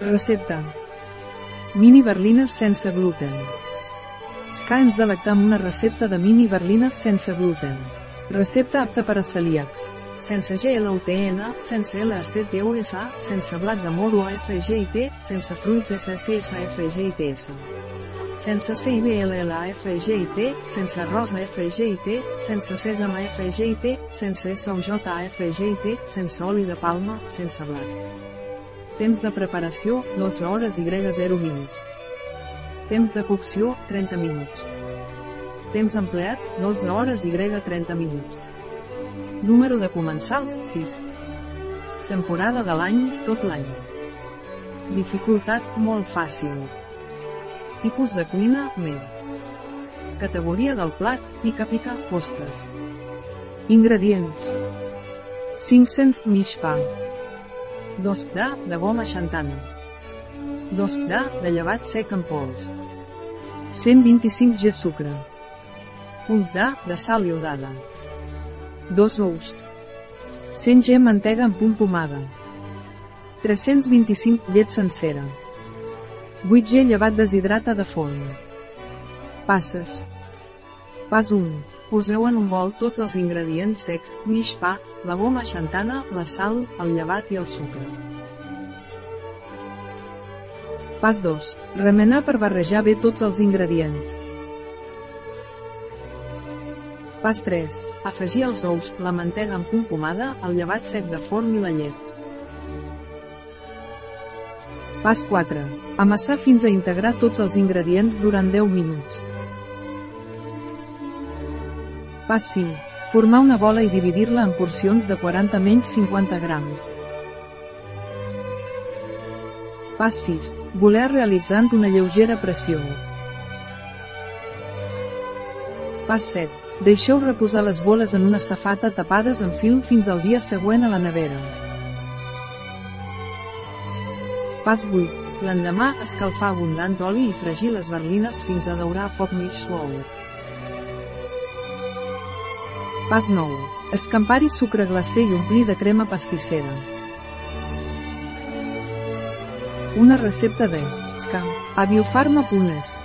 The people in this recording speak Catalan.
Recepta. Mini berlines sense gluten. Ska ens delecta amb una recepta de mini berlines sense gluten. Recepta apta per a celíacs. Sense GLUTN, sense LACTUSA, sense blat de moro FGIT, sense fruits SCSFGITS. Sense CIBLLAFGIT, sense rosa FGIT, sense sèsam FGIT, sense SOJAFGIT, sense oli de palma, sense blat. Temps de preparació, 12 hores y 0 minuts. Temps de cocció, 30 minuts. Temps empleat, 12 hores y 30 minuts. Número de comensals, 6. Temporada de l'any, tot l'any. Dificultat, molt fàcil. Tipus de cuina, med. Categoria del plat, pica-pica, postres. Ingredients. 500 mishpa. 2 de, de goma xantana. 2 de, de llevat sec en pols. 125 g sucre. 1 de, de sal iodada. 2 ous. 100 g mantega en punt pomada. 325 llet sencera. 8 g llevat deshidrata de forn. Passes. Pas 1. Poseu en un bol tots els ingredients secs, mig pa, la goma xantana, la sal, el llevat i el sucre. Pas 2. Remenar per barrejar bé tots els ingredients. Pas 3. Afegir els ous, la mantega amb punt pomada, el llevat sec de forn i la llet. Pas 4. Amassar fins a integrar tots els ingredients durant 10 minuts. Pas 5. Formar una bola i dividir-la en porcions de 40 menys 50 grams. Pas 6. Voler realitzant una lleugera pressió. Pas 7. Deixeu reposar les boles en una safata tapades en film fins al dia següent a la nevera. Pas 8. L'endemà, escalfar abundant oli i fregir les berlines fins a daurar a foc mig suau. Pas 9. Escampar-hi sucre glacer i omplir de crema pastissera. Una recepta de Scam a biofarma.es